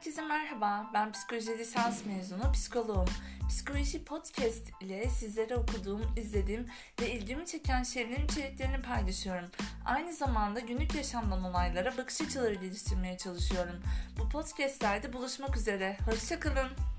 Herkese merhaba, ben psikoloji lisans mezunu psikoloğum. Psikoloji podcast ile sizlere okuduğum, izlediğim ve ilgimi çeken şeylerin içeriklerini paylaşıyorum. Aynı zamanda günlük yaşamdan olaylara bakış açıları geliştirmeye çalışıyorum. Bu podcastlerde buluşmak üzere, hoşçakalın.